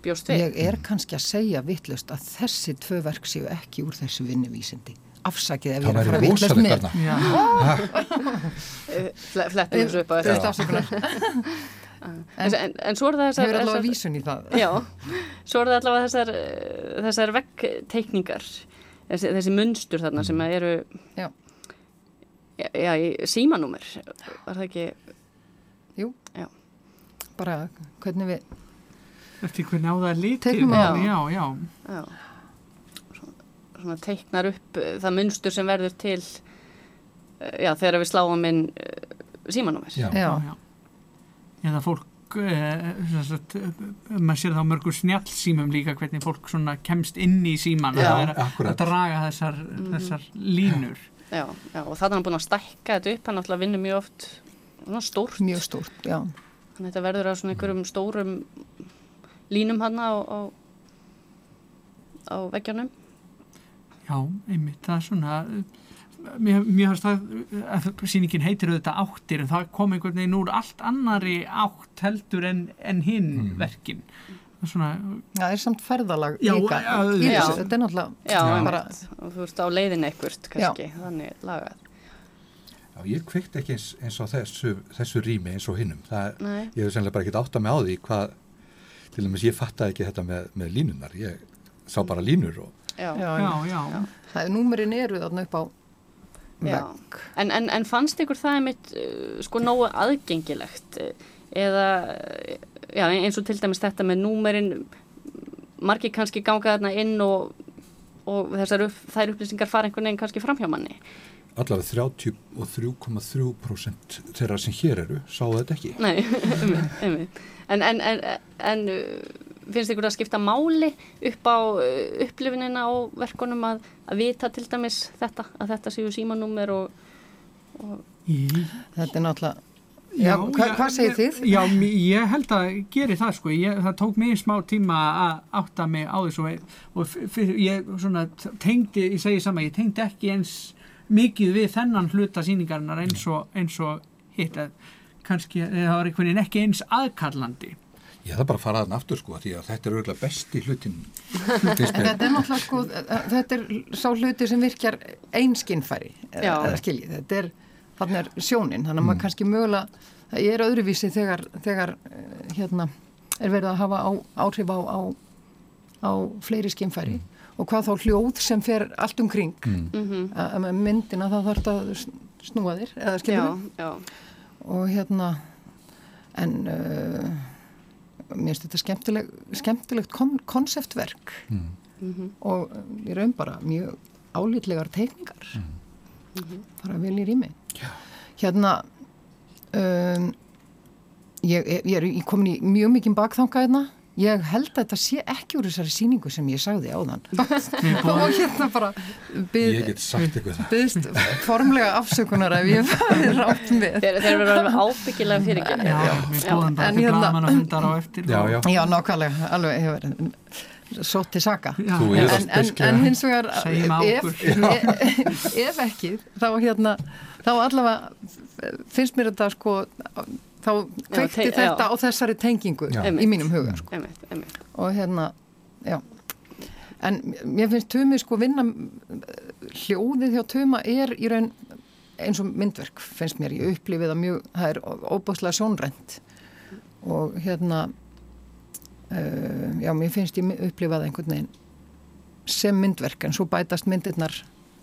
bjóst við. Ég er kannski að segja vittlust að þessi tvö verk séu ekki úr þessu vinnuvísindi. Afsakið ef ég er að fara vittlust með. Flettum þessu upp á þetta. En, en, en svo er það þessar... Hefur allavega vísun í það. Já, svo er það allavega þessar, þessar vekkteikningar, þessi, þessi munstur þarna sem eru... Já. Já, já, símanúmer, var það ekki Jú, já. bara hvernig við Eftir hvernig á það á Já, já, já. Svona, svona teiknar upp eh, það munstur sem verður til eh, já, þegar við sláum inn uh, símanúmer. Já, já. Eða fólk uh, maður sér þá mörgur snjálfsímum líka hvernig fólk kemst inn í síman að, að draga þessar, mm. þessar línur. Já, já, og það er hann búin að stækka þetta upp, hann alltaf vinnur mjög oft stórt. Mjög stórt, já. Þannig að þetta verður á svona einhverjum stórum línum hann á, á, á veggjarnum. Já, einmitt, það er svona, mér, mér finnst það, að síningin heitir auðvitað áttir en það kom einhvern veginn úr allt annari átt heldur en, en hinn mm. verkin. Svona, já, það er samt ferðalag já, líka já, í þessu, þetta er náttúrulega bara... og þú veist á leiðin ekkert kannski, þannig lagað Já, ég kveikt ekki eins, eins á þessu, þessu rými eins og hinnum. Ég hef sennilega bara ekkert átt að með á því hvað, til og meins ég fattaði ekki þetta með, með línunar. Ég sá bara línur og... Já, já, já. já. já. Það er númerinn eru þarna upp á vegg. En, en, en fannst ykkur það einmitt uh, sko nógu aðgengilegt eða, já, eins og til dæmis þetta með númerinn, margir kannski ganga þarna inn og, og þessar upp, þær upplýsingar fara einhvern veginn kannski fram hjá manni allavega 33,3% þeirra sem hér eru sáu þetta ekki. Nei, einmitt. En, en, en, en uh, finnst ykkur að skipta máli upp á uh, upplifinina á verkonum að, að vita til dæmis þetta, að þetta séu símanúmer og, og... Þetta er náttúrulega Já, já, hva, hvað segir þið? Já, ég held að geri það sko, ég, það tók mig smá tíma að átta mig á þessu og fyrir, ég svona tengdi, ég segi sama, ég tengdi ekki eins mikið við þennan hluta síningarnar eins og, eins og hitt að kannski það var einhvern veginn ekki eins aðkallandi. Ég það bara faraðan aftur sko því að þetta er auðvitað besti hlutin Þetta er náttúrulega sko þetta er sá hluti sem virkjar einskinnfæri þetta er þannig er sjónin, þannig að mm. maður kannski mögulega það er öðruvísi þegar, þegar eh, hérna er verið að hafa á, áhrif á, á, á fleiri skinnfæri mm og hvað þá hljóð sem fer allt umkring mm. Mhm. að myndina það þarf að snúa þér eða skilja og hérna en uh, mér finnst þetta skemmtileg, skemmtilegt konseptverk mm. mm -hmm. og ég raun bara mjög álítlegar teikningar -hmm. bara vel í rými Já. hérna um, ég, ég er komin í mjög mikið bakþanga hérna ég held að þetta sé ekki úr þessari síningu sem ég sagði á þann og hérna bara byggst formlega afsökunar ef ég fæði rátt með. Þeir eru alveg ábyggilega fyrir ekki já, við búum bara til blaman og hundar á eftir. Já, já, já nákvæmlega. Alveg hefur svo til saka. En, en, en hins vegar ef, ef, ef ekki þá hérna þá allavega finnst mér þetta sko þá kveikti þetta á þessari tengingu já. í mínum huga sko. emitt, emitt. og hérna já en mér finnst Tumi sko vinna hljóðið hjá Tuma er í raun eins og myndverk finnst mér, ég upplifið að mjög það er óbúslega sjónrænt og hérna uh, já, mér finnst ég upplifað einhvern veginn sem myndverk en svo bætast myndirnar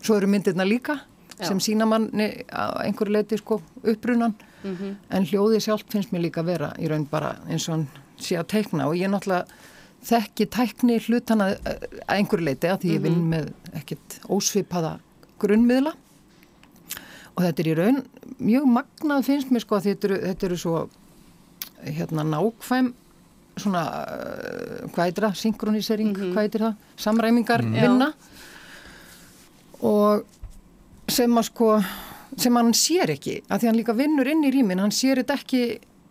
svo eru myndirnar líka já. sem sína manni á einhverju leiti sko upprunan mm -hmm. en hljóði sjálf finnst mér líka vera í raun bara eins og hann sé að teikna og ég náttúrulega þekki tækni hlutana að einhverju leiti að því ég vinn mhm. með ekkert ósvipaða grunnmiðla og þetta er í raun mjög magnað finnst mér sko að þetta eru, þetta eru svo hérna nákvæm svona uh, er það, synkronisering mm -hmm. það, samræmingar mm. vinna og sem að sko sem hann sér ekki, að því hann líka vinnur inn í rýmin, hann sér þetta ekki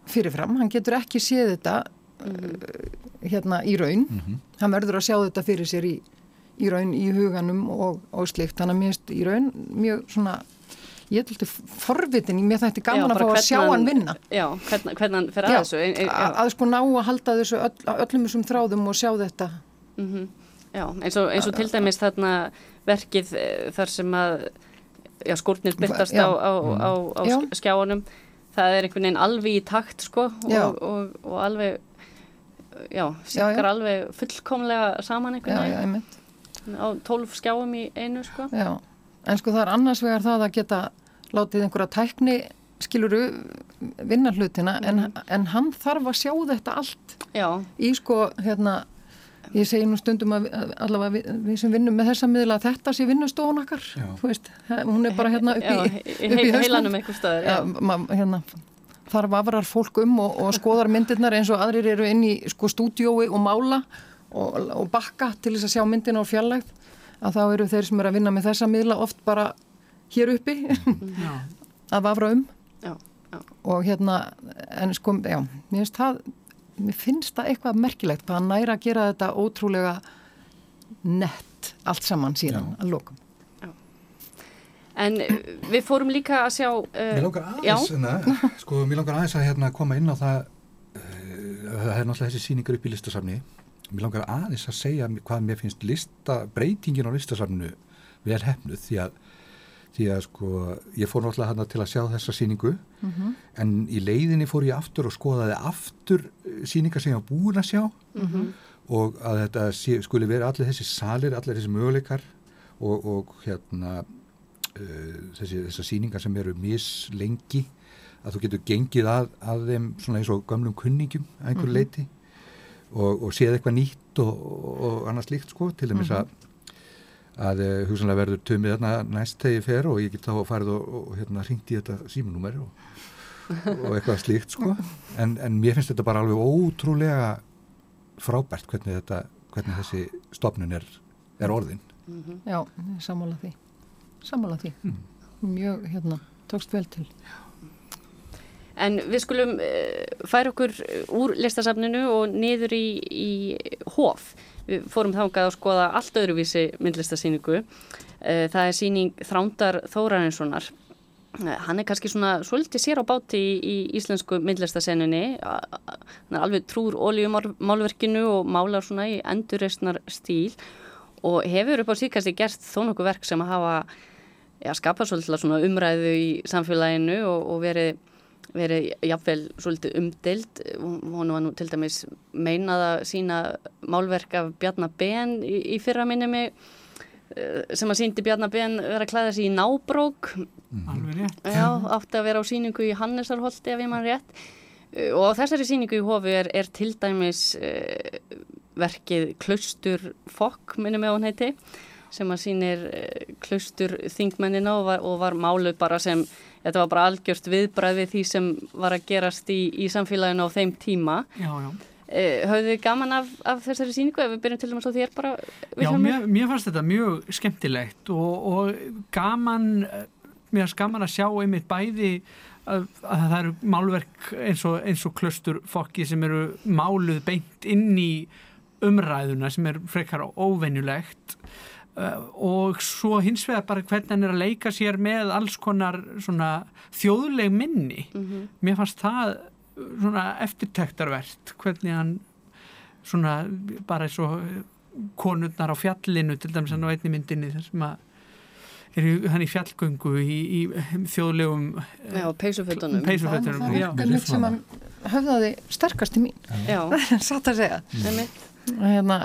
fyrirfram, hann getur ekki séð þetta mm -hmm. uh, hérna í raun -hmm. hann verður að sjá þetta fyrir sér í, í raun í huganum og, og slikt, hann er mjög í raun mjög svona ég er alltaf forvitin í mér þetta er gaman já, að fá að sjá hann vinna Já, hvernig, hvernig hann fer að já, þessu ein, ein, að, að sko ná að halda þessu öll, öllum þessum þráðum og sjá þetta mm -hmm. Já, eins og, eins og til dæmis þarna verkið eh, þar sem að já, skórnir byrtast á, á, á, á skjáanum það er einhvern veginn alveg í takt sko og, og, og alveg já, sikkar alveg fullkomlega saman einhvern veginn. á tólf skjáum í einu sko. Já, en sko það er annars vegar það að geta látið einhverja tækni skiluru vinna hlutina mm. en, mhm. en hann þarf að sjá þetta allt Já. í sko hérna ég segi nú stundum að allavega við, við sem vinnum með þessa miðla að þetta sé vinnustofun okkar veist, hún er bara hérna upp í, upp í heilanum eitthvað stöður hérna, þar vafrar fólk um og, og skoðar myndirnar eins og aðrir eru inn í sko stúdiói og mála og, og bakka til þess að sjá myndina á fjallægt að þá eru þeir sem eru að vinna með þessa miðla oft bara hér uppi að vafra um. Já, já. og hérna en sko, já, mér finnst það mér finnst það eitthvað merkilegt hvað næra að gera þetta ótrúlega nett allt saman síðan að lokum. En við fórum líka að sjá uh, Mér langar aðeins hérna, sko, mér langar aðeins að hérna, koma inn á það uh, það er náttúrulega þessi síningar upp í listasafni. Mér langar aðeins að segja hvað mér finnst lista, breytingin á listasafnu vel hefnuð því að því að sko ég fór náttúrulega hann til að sjá þessa síningu mm -hmm. en í leiðinni fór ég aftur og skoðaði aftur eh, síningar sem ég var búin að sjá mm -hmm. og að þetta sé, skuli vera allir þessi salir, allir þessi möguleikar og, og hérna uh, þessi, þessar síningar sem eru mislengi að þú getur gengið að, að þeim svona eins og gamlum kunningum að einhverju mm -hmm. leiti og, og séð eitthvað nýtt og, og annars líkt sko til dæmis að að uh, hugsanlega verður tömið þarna næst þegar ég fer og ég get þá farið og, og hérna ringt í þetta símanúmeri og, og eitthvað slíkt sko. En, en mér finnst þetta bara alveg ótrúlega frábært hvernig þetta hvernig þessi stopnun er, er orðin. Mm -hmm. Já, sammála því. Sammála því. Mm. mjög hérna, tókst vel til En við skulum uh, færa okkur úr listasafninu og niður í, í hóf Við fórum þángað að skoða allt öðruvísi myndlistasýningu. Eh, það er síning Þrándar Þórarinssonar. Eh, hann er kannski svona svolítið sér á báti í, í íslensku myndlistasenninni. Hann er alveg trúr oljumálverkinu og málar svona í endurreysnar stíl og hefur upp á síkasti gert þó nokkuð verk sem að hafa skapað svolítið umræðu í samfélaginu og, og verið verið jafnvel svolítið umdild hún var nú til dæmis meinað að sína málverk af Bjarnabén í, í fyrra minni mig eh, sem að síndi Bjarnabén vera að klæða sér í nábrók. Mm. já, átti að vera á síningu í Hannesarholti ef ég mann rétt. Eh, og á þessari síningu í hofi er, er til dæmis uh, verkið Klaustur Fokk minni mig hún heiti sem að sínir uh, Klaustur Þingmennina og var, og var máluð bara sem þetta var bara algjörst viðbræði því sem var að gerast í, í samfélaginu á þeim tíma. Já, já. Eh, Hauðu þið gaman af, af þessari síningu ef við byrjum til dæmis á þér bara Já, mér, mér fannst þetta mjög skemmtilegt og, og gaman mér fannst gaman að sjá einmitt bæði að, að það eru málverk eins og, eins og klöstur fokki sem eru máluð beint inn í umræðuna sem er frekar óvenjulegt og svo hins vegar bara hvernig hann er að leika sér með alls konar svona þjóðleg minni. Mm -hmm. mér fannst það svona eftirtektarvert hvernig hann svona bara eins og konurnar á fjallinu til dæmis hann á einni myndinni þar sem að er hann í fjallgöngu í, í þjóðlegum Já, peysufötunum. peysufötunum. Það er einmitt sem hann höfðaði sterkast í mín. Er satt að segja. Það er mitt hérna,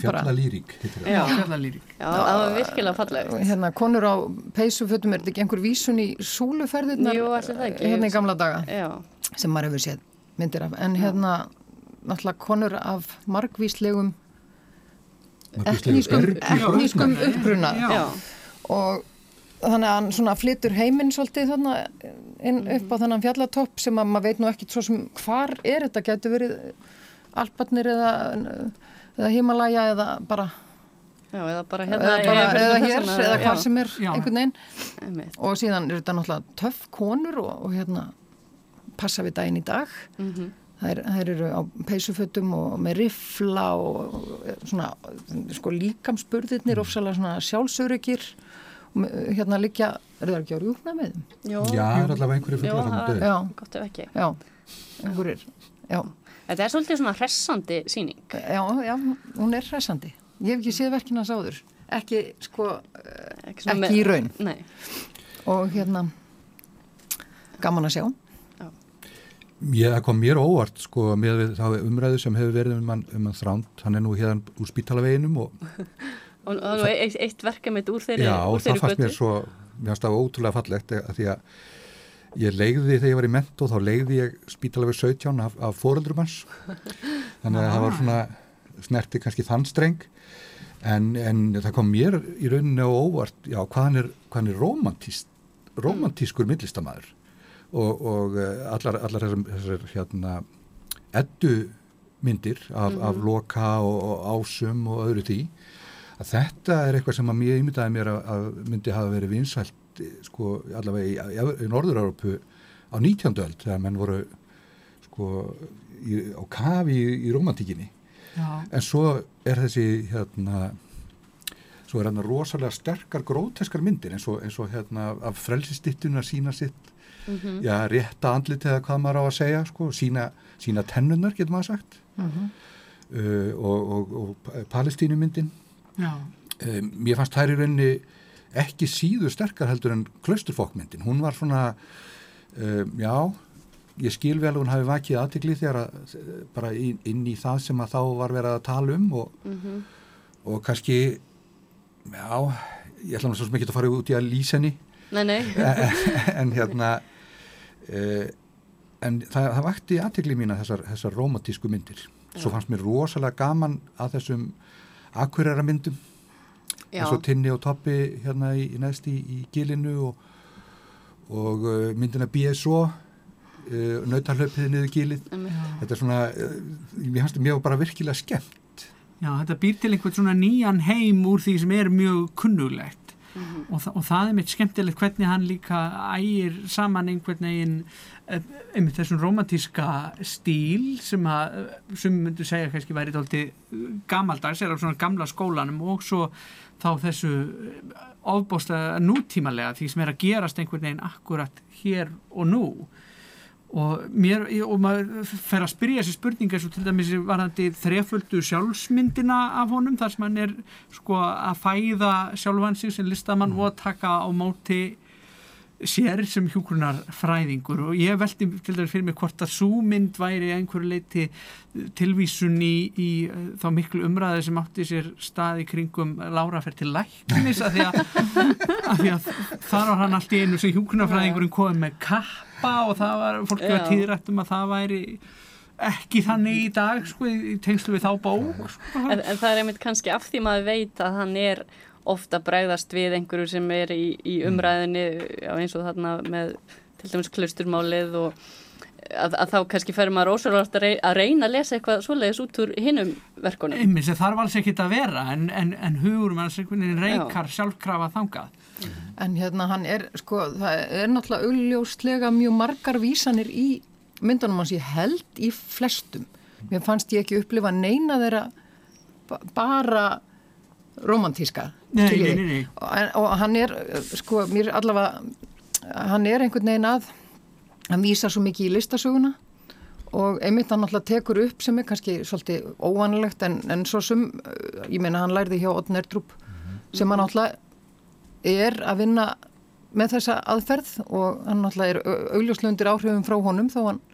fjallalýrík já, fjallalýrík já, það var virkilega fallegt. hérna, konur á peysufötum er þetta ekki einhver vísun í súluferðirnar? Hérna í gamla daga. Já. sem maður hefur séð myndir af. En hérna, náttúrulega konur af margvíslegum etnískum, uppbruna og þannig að hann svona flytur heiminn svolítið þannig inn upp á þannan fjallatopp sem að maður veit nú ekkit svo sem hvar er. Þetta getur verið Alparnir eða, eða Himalaya eða bara Já, eða bara hérna eða, bara, eða hér, svona, eða hvað sem er já. einhvern veginn. Og síðan er þetta náttúrulega töff konur og, og hérna passa við daginn í dag. Mm -hmm. þær, þær eru á peysufötum og með rifla og svona sko líkamspurðirnir ofsalega svona sjálfsöryggir. Og hérna líkja er það ekki á rjúkna með þeim? Já, það er allavega einhverju döð Já, gott ef ekki. Já, einhverjir, já Þetta er svolítið svona hressandi síning Já, já, hún er hressandi. Ég hef ekki séð verkina sáður ekki, sko, ekki, ekki í raun. Nei. og hérna gaman að sjá. Ég, það kom mér óvart sko með þá umræðu sem hefur verið um hann, um hann þránd, hann er nú hérna úr spítalaveginum og, og, það, eitt, eitt verkefmið úr þeirri Já, úr þeirri það fannst mér svo, mér fannst það ótrúlega fallegt að því að ég legði þegar ég var í mentó þá legði ég spítalafið 17 af, af fóreldrum hans. Þannig að það var svona snerti kannski þann streng. En, en það kom mér í rauninni á óvart já, hvaðan er, hvað er romantísk, romantískur millistamæður og, og eh, allar, allar þessar, þessar hérna eddu myndir af, mm -hmm. af loka og, og ásum og öðru tí að þetta er eitthvað sem að mér ímyndaði mér að, að myndi hafa verið vinsvælt sko allavega í, í, Norður-Európu á 19. öld þegar menn voru sko í, á kafi í, í romantíkinni Já. en svo er þessi hérna svo er hérna rosalega sterkar gróteskar myndir eins og, eins og hérna af frelsistittunum að sína sitt mm -hmm. já, rétta andlit eða hvað maður á að segja sko, sína, sína tennunar getur maður sagt mm -hmm. uh, og, og, og palestínumyndin um, mér fannst þær í rauninni ekki síður sterkar heldur en klausturfókmyndin, hún var svona um, já ég skil vel að hún hafi vakið aðtikli þegar að bara inn, inn í það sem að þá var verið að tala um og, mm -hmm. og kannski já, ég ætla náttúrulega svo mikið að fara út í að lýsa henni. Nei, nei. en, hérna eh, en það, það vakti aðtikli mína þessar, þessar romantísku myndir. Svo fannst mér rosalega gaman að þessum akkurera myndum eins og Tinni og Toppi hérna í, í næst í, í gilinu og, og uh, myndina BSO uh, nautarlöpið niður gílið þetta er svona, uh, mér finnst þetta mjög bara virkilega skemmt. Já, þetta býr til einhvern svona nýjan heim úr því sem er mjög kunnulegt mm -hmm. og, þa og það er mitt skemmtilegt hvernig hann líka ægir saman einhvern veginn eh, einmitt þessum romantíska stíl sem að, sem myndu segja kannski væri tólti gamaldags, er á svona gamla skólanum og svo þá þessu ofbósta nútímalega því sem er að gerast einhvern veginn akkurat hér og nú. Og, mér, og maður fer að spyrja þessi spurninga svo til dæmis varðandi þreföldu sjálfsmyndina af honum þar sem hann er sko að fæða sjálfan sig sem listamann og að taka á móti sér sem hjúkrunar fræðingur og ég veldi til dæmis fyrir mig hvort að súmynd væri einhverju leiti tilvísun í, í uh, þá miklu umræði sem átti sér staði kringum Lára fer til læknis að því því að þar var hann allt í einu sem hjúkrunarfræðingurinn komið með kappa og það var fólk að tíðrætt um að það væri ekki þannig í dag sko í tengslu við þá bók sko. en, en það er einmitt kannski af því maður veit að hann er ofta bregðast við einhverju sem er í, í mm. umræðinni já, eins og þarna með til dæmis klusturmálið og að, að þá kannski fer maður ósverðast að, að reyna að lesa eitthvað svoleiðis út úr hinnum verkunum. Einmitt, það var alls ekkit að vera en, en, en hugur mann reykar sjálfkrafa þangað. En hérna hann er, sko, það er náttúrulega augljóslega mjög margar vísanir í myndunum hans ég held í flestum. Mér fannst ég ekki upplifa neina þeirra bara romantíska nei, nei, nei, og, og hann er sko, mér allavega hann er einhvern veginn að hann vísar svo mikið í listasöguna og einmitt hann alltaf tekur upp sem er kannski svolítið óvanlegt en, en svo sem, ég meina hann lærði hjá Odd Nerdrup sem hann alltaf er að vinna með þessa aðferð og hann alltaf er augljóslundir áhrifum frá honum þó hann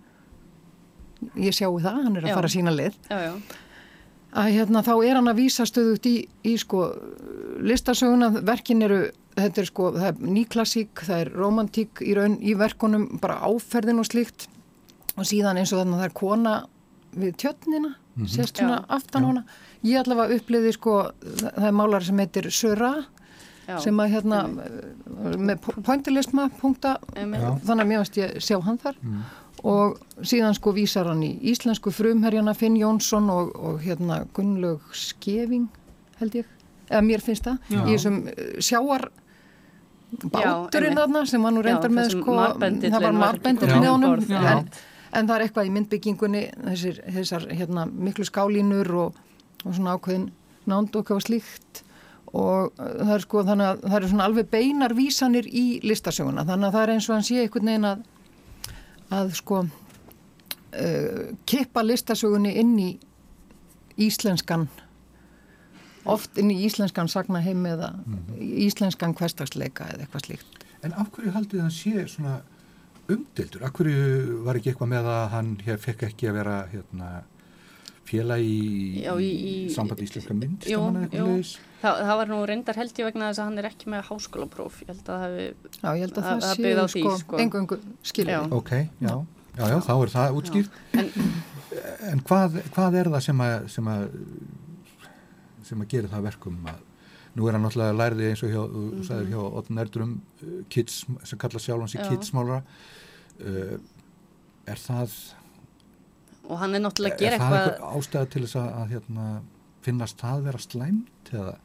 ég sjáu það, hann er að já. fara sína lið já, já að hérna þá er hann að vísa stöðut í, í sko listasöguna, verkin eru þetta er sko, það er nýklassík það er romantík í raun í verkunum bara áferðin og slikt og síðan eins og þannig að það er kona við tjötnina mm -hmm. sést svona Já. aftan hona ég allavega uppliði sko það er málar sem heitir Söra Já. sem að hérna með pointilisma punkta. Þannig að mér veist ég sjá hann þar. Mm. Og síðan sko vísar hann í íslensku frumherjana Finn Jónsson og, og hérna Gunnlaug Skeving held ég, eða mér finnst það Já. í þessum sjáar báturinn þarna sem var nú reyndar með sko, það var marbendir með honum. en, en það er eitthvað í myndbyggingunni þessir, þessar hérna, miklu skálínur og, og svona ákveðin nánd og slíkt. Og uh, það er sko þannig að það er svona alveg beinar vísanir í listasöguna. Þannig að það er eins og hann sé einhvern veginn að að sko uh, kippa listasögunni inn í íslenskan oft inn í íslenskan sagnaheim eða mm -hmm. íslenskan hverstagsleika eða eitthvað slíkt. En af hverju haldið það sé svona umdildur? Af hverju var ekki eitthvað með að hann hér fekk ekki að vera hérna, fjela í, já, í, í samband íslenska mynd? Jú, jú. Það, það var nú reyndar held ég vegna þess að hann er ekki með háskólapróf. Ég held að það hefði... Já, ég held að það, það séu sko, sko. engungu skiljaði. Ok, já. Já, já, þá er það útskýrt. En, en hvað, hvað er það sem að, sem að sem að gera það verkum að nú er hann náttúrulega lærði eins og hjá, mm -hmm. sagðir, hjá Otn Erdrum uh, kids, sem kalla sjálf hans í kidsmálra uh, er það og hann er náttúrulega að gera eitthvað er það eitthvað ástæða til þess að, að hérna, finnast það vera slæmt eða?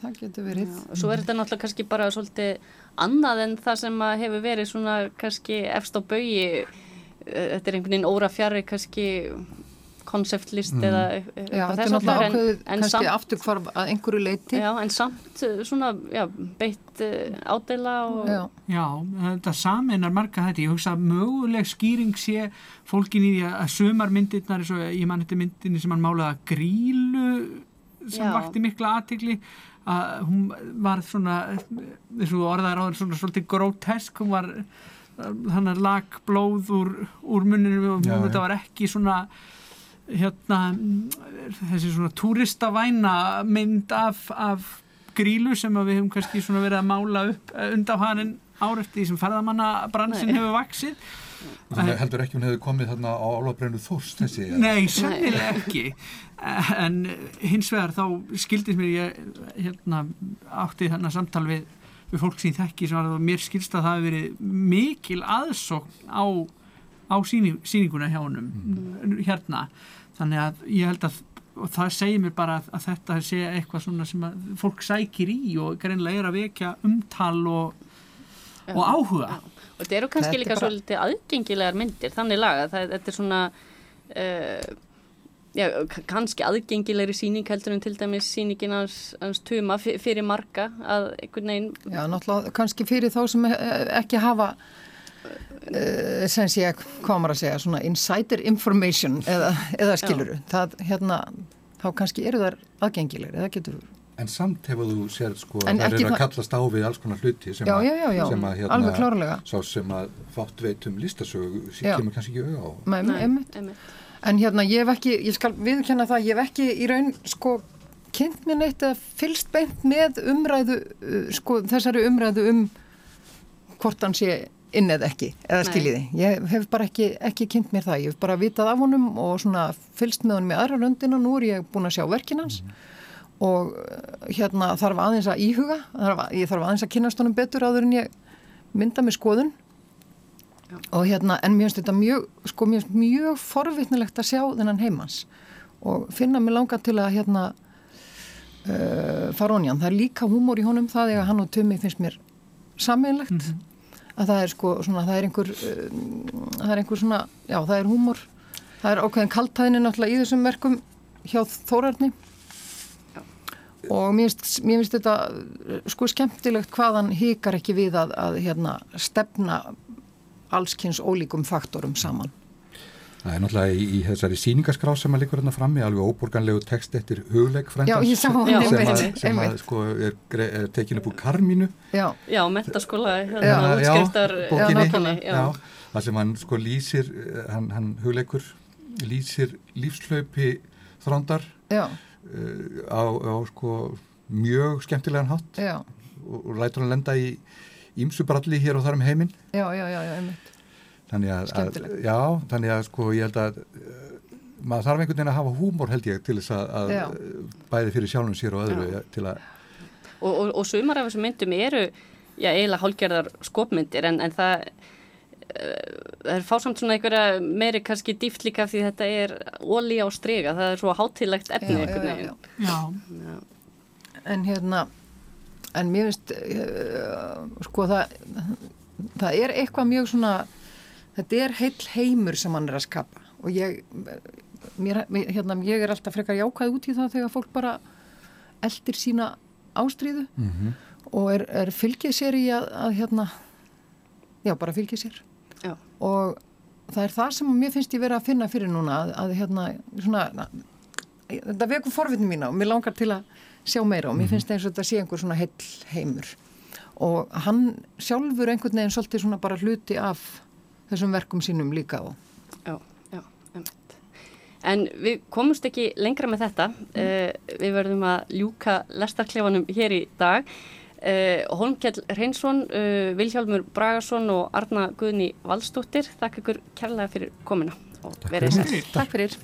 Það getur verið. Já, svo er þetta náttúrulega kannski bara svolítið annað en það sem hefur verið svona kannski efst á baui þetta er einhvern veginn óra fjari kannski konseptlist mm. eða Já, þetta er náttúrulega ákveðið kannski samt, aftur hvar að einhverju leiti Já, en samt eh, svona já, beitt uh, ádela og... Já. já, þetta saminar marga þetta, ég hugsa að möguleg skýring sé fólkin í því að sömar myndirnar, ég man þetta myndinni sem hann málaði að grílu sem já. vakti mikla aðtikli að hún var svona þessu orðaður áður svona svolítið grótesk hún var hann að lag blóð úr, úr munninu og þetta var ekki svona hérna þessi svona túristavæna mynd af, af grílu sem við hefum kannski svona verið að mála upp undaf hann árefti sem ferðamannabransin hefur vaksið Þannig heldur ekki hún hefur komið þarna á álabrennu þorst þessi? Nei, sannilega ekki. En hins vegar þá skildist mér ég hérna, átti þarna samtal við, við fólk sem þekki sem var að mér skilst að það hefur verið mikil aðsókn á, á síning, síninguna hjá húnum mm. hérna þannig að ég held að og það segir mér bara að, þetta sé eitthvað svona sem að fólk sækir í og greinlega er að vekja umtal og, og áhuga. Ja. og þetta eru kannski þetta líka bara... svolítið aðgengilegar myndir þannig laga, það, þetta er svona uh, já, kannski aðgengilegri síning heldur en til dæmis síningin hans tuma fyrir marga að einhvern veginn Já, náttúrulega kannski fyrir þá sem ekki hafa sem sé að komar að segja svona insider information eða, eða skiluru það, hérna, þá kannski eru þar aðgengilegir eða getur En samt hefur þú sér sko að það er að kallast á við alls konar hluti sem já, já, já, sem að hérna, svo sem að fátt veitum listasögu sem kemur kannski ekki auða á. Nei, einmitt. En hérna ég hef ekki, ég skal viðkjanna það, ég hef ekki í raun sko kynnt mér neitt að fylst beint með umræðu, uh, sko þessari umræðu um hvort hann sé inn eða ekki, eða skiljiði. Ég hef bara ekki, ekki kynnt mér það. Ég hef bara vitað af honum og svona fylst með honum í aðra röndina. Nú er ég búin að sjá verkinans mm. og eh, hérna þarf aðeins að íhuga. Þarf, ég þarf aðeins að kynast honum betur áður en ég mynda með skoðun. Já. Og hérna, en mér finnst þetta mjög, sko, mér finnst mjög forvittnilegt að sjá þennan heimans og finna mig langa til að hérna uh, fara honjan. Það er líka húmor í honum það eða hann og Tumi finnst mér sammeinlegt. Mm -hmm að það er sko svona, það er einhver uh, það er einhver svona, já það er húmor. Það er ákveðin kaltæðinni náttúrulega í þessum verkum hjá Þórarni. Og mér finnst þetta sko skemmtilegt hvaðan hikar ekki við að, að hérna, stefna allskynns ólíkum faktorum saman Það er náttúrulega í, í þessari síningaskrá sem að líkur hérna frammi, alveg óborganlegu text eftir hugleggfrændans sem, sem að sko er, er tekinu upp úr karmínu. Já, já mentaskóla hérna útskriftar bókinni. Það sem hann sko lýsir hann, hann hugleggur lýsir lífslaupi þrándar uh, á, á sko mjög skemmtilegan hatt og, og lætur hann lenda í ímsubralli hér og þar um heiminn. Já, já, já, já, einmitt þannig að, að já, þannig að sko ég held að maður þarf einhvern veginn að hafa húmor held ég til þess að, að bæði fyrir sjálfum sér og öðru Já. til að Og, og, og sumar af þessum myndum eru já, eiginlega hálgerðar skopmyndir en, en það það er fásamt svona einhverja meiri kannski dýft líka því þetta er ólí á strega, það er svo hátilegt efni já, já, já. en hérna en mér finnst uh, sko það það er eitthvað mjög svona þetta er heil heimur sem hann er að skapa og ég mér, hérna, ég er alltaf frekar jákað út í það þegar fólk bara eldir sína ástríðu mm -hmm. og er, er fylgið sér í að, að hérna já bara fylgið sér Já. og það er það sem mér finnst ég verið að finna fyrir núna að, að hérna svona, þetta vekur forvitnum mína og mér langar til að sjá meira og mér mhm. finnst eins og þetta sé einhver svona heil heimur og hann sjálfur einhvern veginn svolítið svona bara hluti af þessum verkum sínum líka og Já, já, ennett En við komumst ekki lengra með þetta. Mm. uh, við verðum að ljúka lestarklefanum hér í dag. Uh, Holmkjell Reynsson, uh, Vilhjálmur Bragason og Arna Guðni Valstóttir þakk ykkur kærlega fyrir komina og verið sér. Takk fyrir